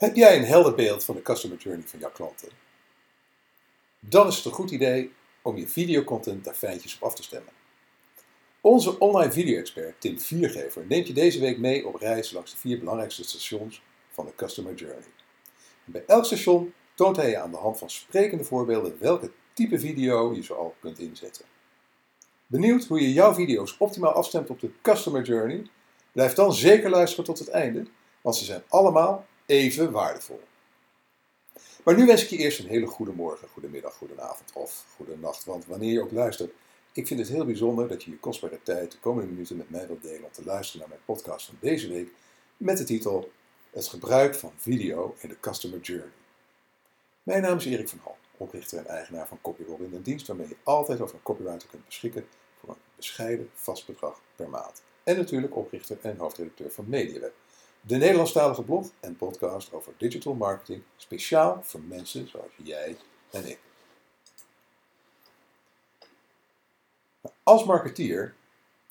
Heb jij een helder beeld van de customer journey van jouw klanten? Dan is het een goed idee om je videocontent daar fijntjes op af te stemmen. Onze online video-expert Tim Viergever neemt je deze week mee op reis langs de vier belangrijkste stations van de customer journey. Bij elk station toont hij je aan de hand van sprekende voorbeelden welke type video je zoal kunt inzetten. Benieuwd hoe je jouw video's optimaal afstemt op de customer journey? Blijf dan zeker luisteren tot het einde, want ze zijn allemaal even waardevol. Maar nu wens ik je eerst een hele goede morgen, goedemiddag, goedenavond of goede nacht. Want wanneer je ook luistert, ik vind het heel bijzonder dat je je kostbare tijd de komende minuten met mij wilt delen om te luisteren naar mijn podcast van deze week met de titel Het gebruik van video in de Customer Journey. Mijn naam is Erik van Hal, oprichter en eigenaar van CopyRobin, een dienst waarmee je altijd over een copywriter kunt beschikken voor een bescheiden vast bedrag per maand. En natuurlijk oprichter en hoofdredacteur van MediaWeb de Nederlandstalige blog en podcast over digital marketing, speciaal voor mensen zoals jij en ik. Als marketeer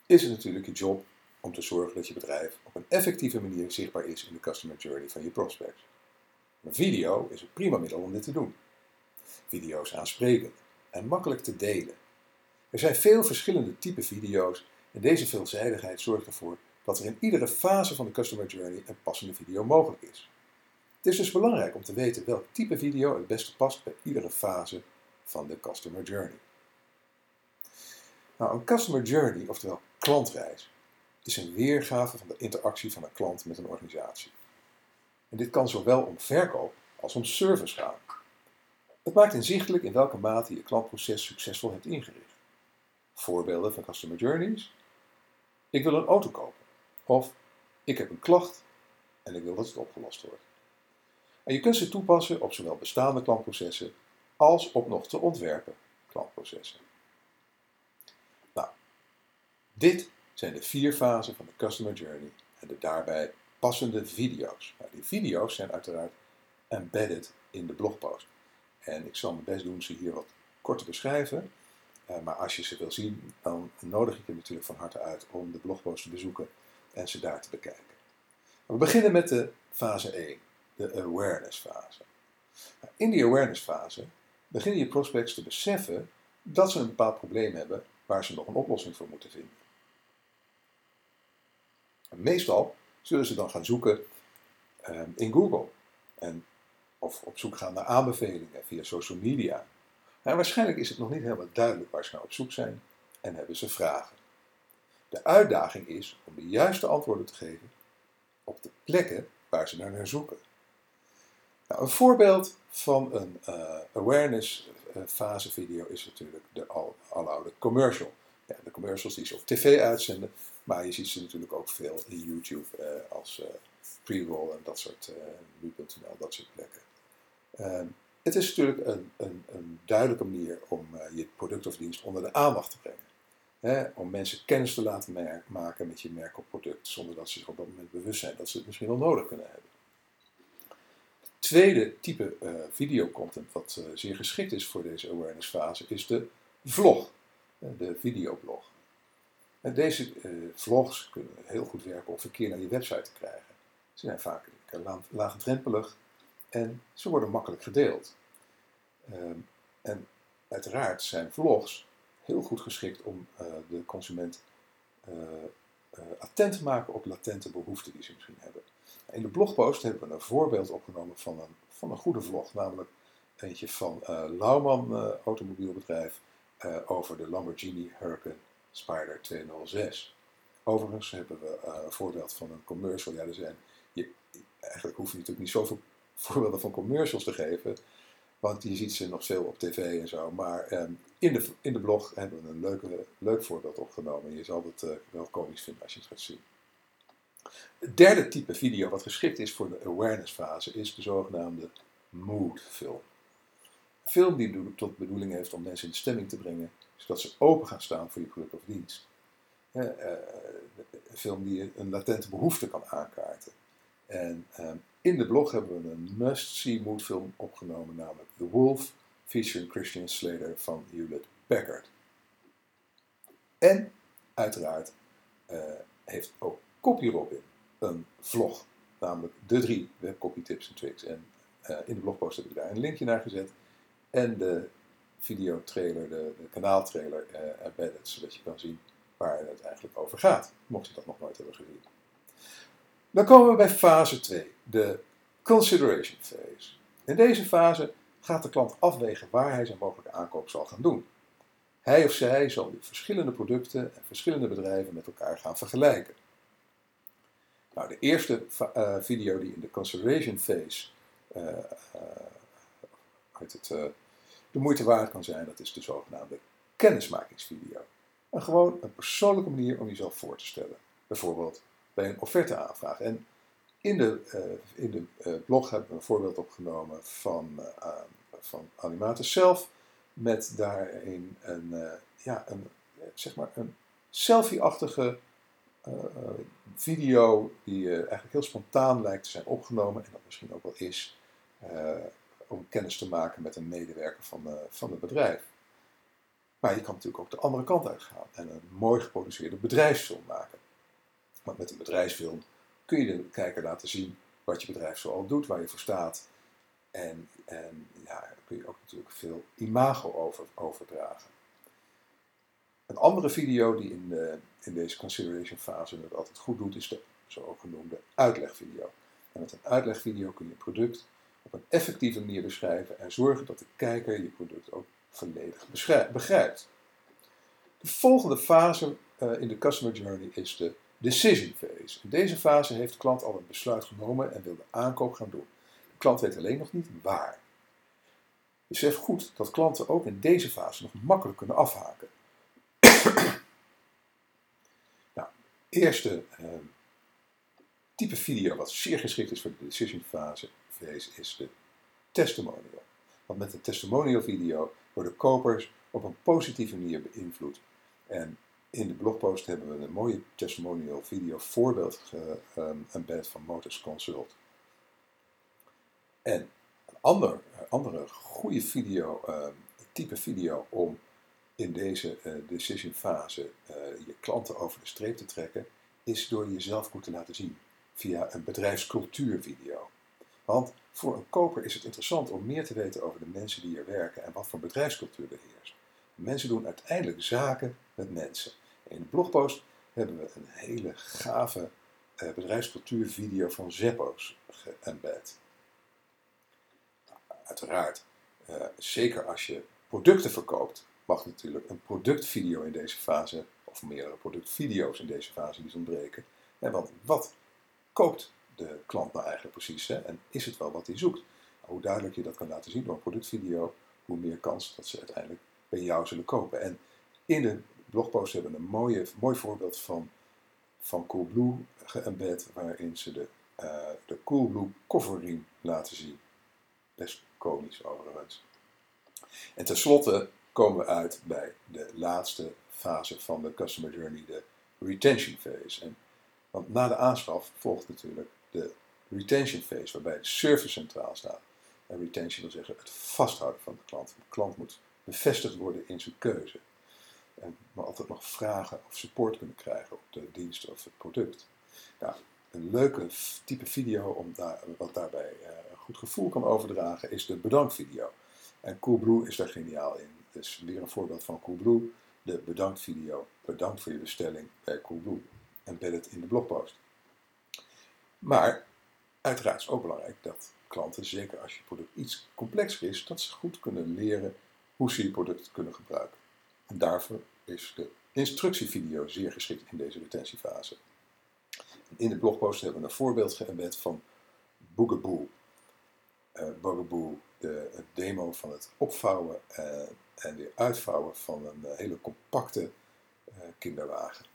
is het natuurlijk je job om te zorgen dat je bedrijf op een effectieve manier zichtbaar is in de customer journey van je prospects. Een video is een prima middel om dit te doen. Video is aansprekend en makkelijk te delen. Er zijn veel verschillende type video's en deze veelzijdigheid zorgt ervoor dat er in iedere fase van de customer journey een passende video mogelijk is. Het is dus belangrijk om te weten welk type video het beste past bij iedere fase van de customer journey. Nou, een customer journey, oftewel klantreis, is een weergave van de interactie van een klant met een organisatie. En dit kan zowel om verkoop als om service gaan. Het maakt inzichtelijk in welke mate je je klantproces succesvol hebt ingericht. Voorbeelden van customer journeys. Ik wil een auto kopen. Of ik heb een klacht en ik wil dat het opgelost wordt. En je kunt ze toepassen op zowel bestaande klantprocessen als op nog te ontwerpen klantprocessen. Nou, dit zijn de vier fasen van de Customer Journey en de daarbij passende video's. Nou, die video's zijn uiteraard embedded in de blogpost. En ik zal mijn best doen ze hier wat kort te beschrijven. Uh, maar als je ze wil zien, dan nodig ik je natuurlijk van harte uit om de blogpost te bezoeken en ze daar te bekijken. We beginnen met de fase 1, de awareness fase. Nou, in die awareness fase beginnen je prospects te beseffen dat ze een bepaald probleem hebben waar ze nog een oplossing voor moeten vinden. meestal zullen ze dan gaan zoeken ehm, in Google en, of op zoek gaan naar aanbevelingen via social media. En waarschijnlijk is het nog niet helemaal duidelijk waar ze naar op zoek zijn en hebben ze vragen. De uitdaging is om de juiste antwoorden te geven op de plekken waar ze naar, zoeken. Nou, een voorbeeld van een uh, awareness uh, fase video is natuurlijk de al, aloude commercial. Ja, de commercials die ze op tv uitzenden, maar je ziet ze natuurlijk ook veel in YouTube uh, als pre-roll en dat soort, nu.nl, dat soort plekken. Ehm, het is natuurlijk een, een, een duidelijke manier om je product of dienst onder de aandacht te brengen. Hè, om mensen kennis te laten maken met je merk of product, zonder dat ze zich op dat moment bewust zijn dat ze het misschien wel nodig kunnen hebben. Het tweede type uh, videocontent wat uh, zeer geschikt is voor deze awareness fase is de vlog, de videoblog. Deze vlogs kunnen heel goed werken om verkeer naar je website te krijgen. Ze zijn vaak laagdrempelig en ze worden makkelijk gedeeld. Ehm, en uiteraard zijn vlogs heel goed geschikt om uh, de consument uh, uh, attent te maken op latente behoeften die ze misschien hebben. In de blogpost hebben we een voorbeeld opgenomen van een, van een goede vlog, namelijk eentje van Lauman Automobielbedrijf over de Lamborghini Huracan Spider 206. Overigens hebben we een voorbeeld van een commercial. Ja, er zijn, je, eigenlijk hoef je natuurlijk niet zoveel voorbeelden van commercials te geven. Want je ziet ze nog veel op tv en zo. Maar ehm, in, de, in de blog hebben we een leuke, leuk voorbeeld opgenomen. Je zal het uh, wel komisch vinden als je het gaat zien. Het derde type video wat geschikt is voor de awareness fase is de zogenaamde mood film. Een film die tot bedoeling heeft om mensen in stemming te brengen, zodat ze open gaan staan voor je product of dienst. Uh, een film die een latente behoefte kan aankaarten. En ehm, in de blog hebben we een must-see moodfilm opgenomen, namelijk The Wolf, featuring Christian Slater van Hewlett Packard. En uiteraard uh, heeft ook CopyRobin een vlog namelijk de drie webcopy tips en tricks. En eh, in de blogpost heb ik daar een linkje naar gezet. En de videotrailer, de, de kanaaltrailer uh, embedded, zodat je kan zien waar het eigenlijk over gaat, mocht je dat nog nooit hebben gezien. Dan komen we bij fase 2, de consideration phase. In deze fase gaat de klant afwegen waar hij zijn mogelijke aankoop zal gaan doen. Hij of zij zal die verschillende producten en verschillende bedrijven met elkaar gaan vergelijken. Nou, de eerste uh, video die in de consideration phase uh, het, de moeite waard kan zijn, dat is de zogenaamde kennismakingsvideo. En gewoon een persoonlijke manier om jezelf voor te stellen. Bijvoorbeeld een offerteaanvraag. En in de, uh, in de uh, blog hebben we een voorbeeld opgenomen van, uh, van zelf. Met daarin een, ja, een, zeg maar een selfie-achtige video die eigenlijk heel spontaan lijkt te zijn opgenomen. En dat misschien ook wel is om kennis te maken met een medewerker van, van het bedrijf. Maar je kan natuurlijk ook de andere kant uitgaan en een mooi geproduceerde bedrijfsfilm maken. Met een bedrijfsfilm kun je de kijker laten zien wat je bedrijf zoal doet, waar je voor staat. En, ja, kun je ook natuurlijk veel imago over, overdragen. Een andere video die in, de, in deze consideration fase het altijd goed doet, is de zogenoemde uitlegvideo. En met een uitlegvideo kun je een product op een effectieve manier beschrijven en zorgen dat de kijker je product ook volledig begrijpt. De volgende fase uh, in de customer journey is de decision phase. In deze fase heeft de klant al een besluit genomen en wil de aankoop gaan doen. De klant weet alleen nog niet waar. Besef goed dat klanten ook in deze fase nog makkelijk kunnen afhaken. nou, eerste uh, type video wat zeer geschikt is voor de decision fase is de testimonial. Want met de testimonial video worden kopers op een positieve manier beïnvloed. En in de blogpost hebben we een mooie testimonial video voorbeeld geëmbed van Motors Consult. En een ander, andere goede video, ehm, type video om in deze uh, decision fase uh, je klanten over de streep te trekken, is door jezelf goed te laten zien via een bedrijfscultuurvideo. Want voor een koper is het interessant om meer te weten over de mensen die hier werken en wat voor bedrijfscultuur er heerst. Mensen doen uiteindelijk zaken met mensen. In de blogpost hebben we een hele gave uh, bedrijfscultuurvideo van Zeppo's geëmbed. Uiteraard, uh, zeker als je producten verkoopt, mag natuurlijk een productvideo in deze fase, of meerdere productvideo's in deze fase niet ontbreken. Want wat koopt de klant nou eigenlijk precies? En is het wel wat hij zoekt? Hoe duidelijk je dat kan laten zien door een productvideo, hoe meer kans dat ze uiteindelijk bij jou zullen kopen. En in de blogpost hebben we een mooie, mooi voorbeeld van, van Coolblue geëmbed, waarin ze de, uh, de Coolblue coverriem laten zien. Best komisch overigens. En tenslotte komen we uit bij de laatste fase van de customer journey, de retention phase. En, want na de aanschaf volgt natuurlijk de retention phase, waarbij de service centraal staat. En retention wil zeggen het vasthouden van de klant. De klant moet bevestigd worden in zijn keuze. En maar altijd nog vragen of support kunnen krijgen op de dienst of het product. Nou, een leuke type video om daar, wat daarbij een goed gevoel kan overdragen is de bedankvideo. En Coolblue is daar geniaal in. Dus weer een voorbeeld van Coolblue. De bedankvideo. Bedankt voor je bestelling bij Coolblue. Embedded in de blogpost. Maar uiteraard is ook belangrijk dat klanten, zeker als je product iets complexer is, dat ze goed kunnen leren hoe ze je product kunnen gebruiken. En daarvoor is de instructievideo zeer geschikt in deze retentiefase. In de blogpost hebben we een voorbeeld geëmbed van Boogaboo. Uh, Boogaboo, de, demo van het opvouwen uh, en weer uitvouwen van een uh, hele compacte kinderwagen.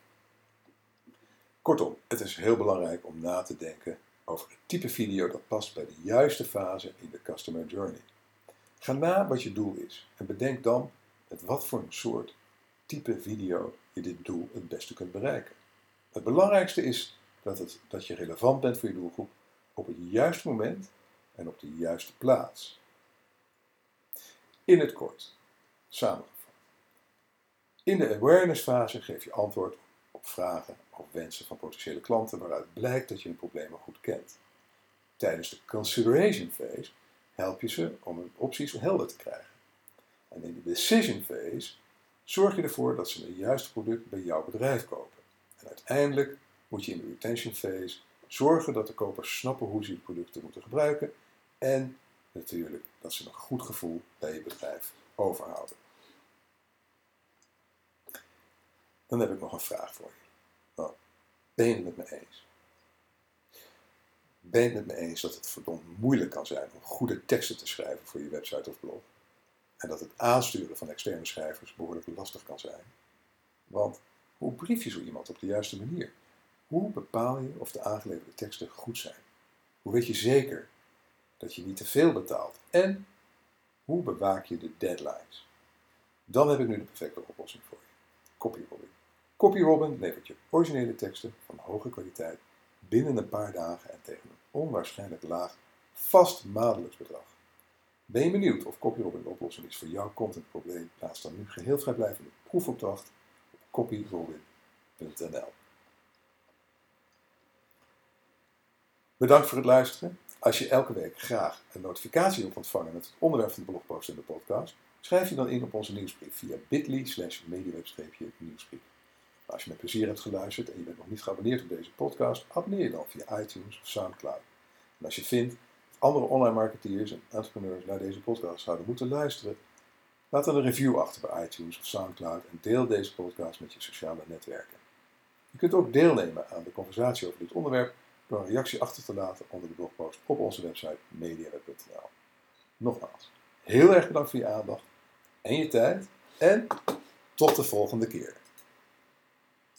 Kortom, het is heel belangrijk om na te denken over het type video dat past bij de juiste fase in de customer journey. Ga na wat je doel is en bedenk dan met wat voor een soort type video je dit doel het beste kunt bereiken. Het belangrijkste is dat, het, dat je relevant bent voor je doelgroep op het juiste moment en op de juiste plaats. In het kort, samengevat. In de awareness fase geef je antwoord op vragen of wensen van potentiële klanten waaruit blijkt dat je hun problemen goed kent. Tijdens de consideration phase help je ze om hun opties helder te krijgen. En in de decision phase zorg je ervoor dat ze een juiste product bij jouw bedrijf kopen. En uiteindelijk moet je in de retention phase zorgen dat de kopers snappen hoe ze je producten moeten gebruiken en natuurlijk dat ze een goed gevoel bij je bedrijf overhouden. Dan heb ik nog een vraag voor je. Nou, ben je het met me eens? Ben je het me eens dat het verdomd moeilijk kan zijn om goede teksten te schrijven voor je website of blog? En dat het aansturen van externe schrijvers behoorlijk lastig kan zijn? Want hoe brief je zo iemand op de juiste manier? Hoe bepaal je of de aangeleverde teksten goed zijn? Hoe weet je zeker dat je niet te veel betaalt? En hoe bewaak je de deadlines? Dan heb ik nu de perfecte oplossing voor je. CopyRobin. CopyRobin levert je originele teksten van hoge kwaliteit binnen een paar dagen en tegen een onwaarschijnlijk laag vast maandelijks bedrag. Ben je benieuwd of CopyRobin een oplossing is voor jouw contentprobleem? Plaats dan nu geheel vrijblijvende proefopdracht op copyrobin.nl. Bedankt voor het luisteren. Als je elke week graag een notificatie wilt ontvangen met het onderwerp van de blogpost en de podcast, schrijf je dan in op onze nieuwsbrief via bit.ly slash nieuwsbrief. Als je met plezier hebt geluisterd en je bent nog niet geabonneerd op deze podcast, abonneer je dan via iTunes of Soundcloud. En als je vindt dat andere online marketeers en entrepreneurs naar deze podcast zouden moeten luisteren, laat dan een review achter bij iTunes of Soundcloud en deel deze podcast met je sociale netwerken. Je kunt ook deelnemen aan de conversatie over dit onderwerp door een reactie achter te laten onder de blogpost op onze website mediaweb.nl. Nogmaals, heel erg bedankt voor je aandacht en je tijd en tot de volgende keer.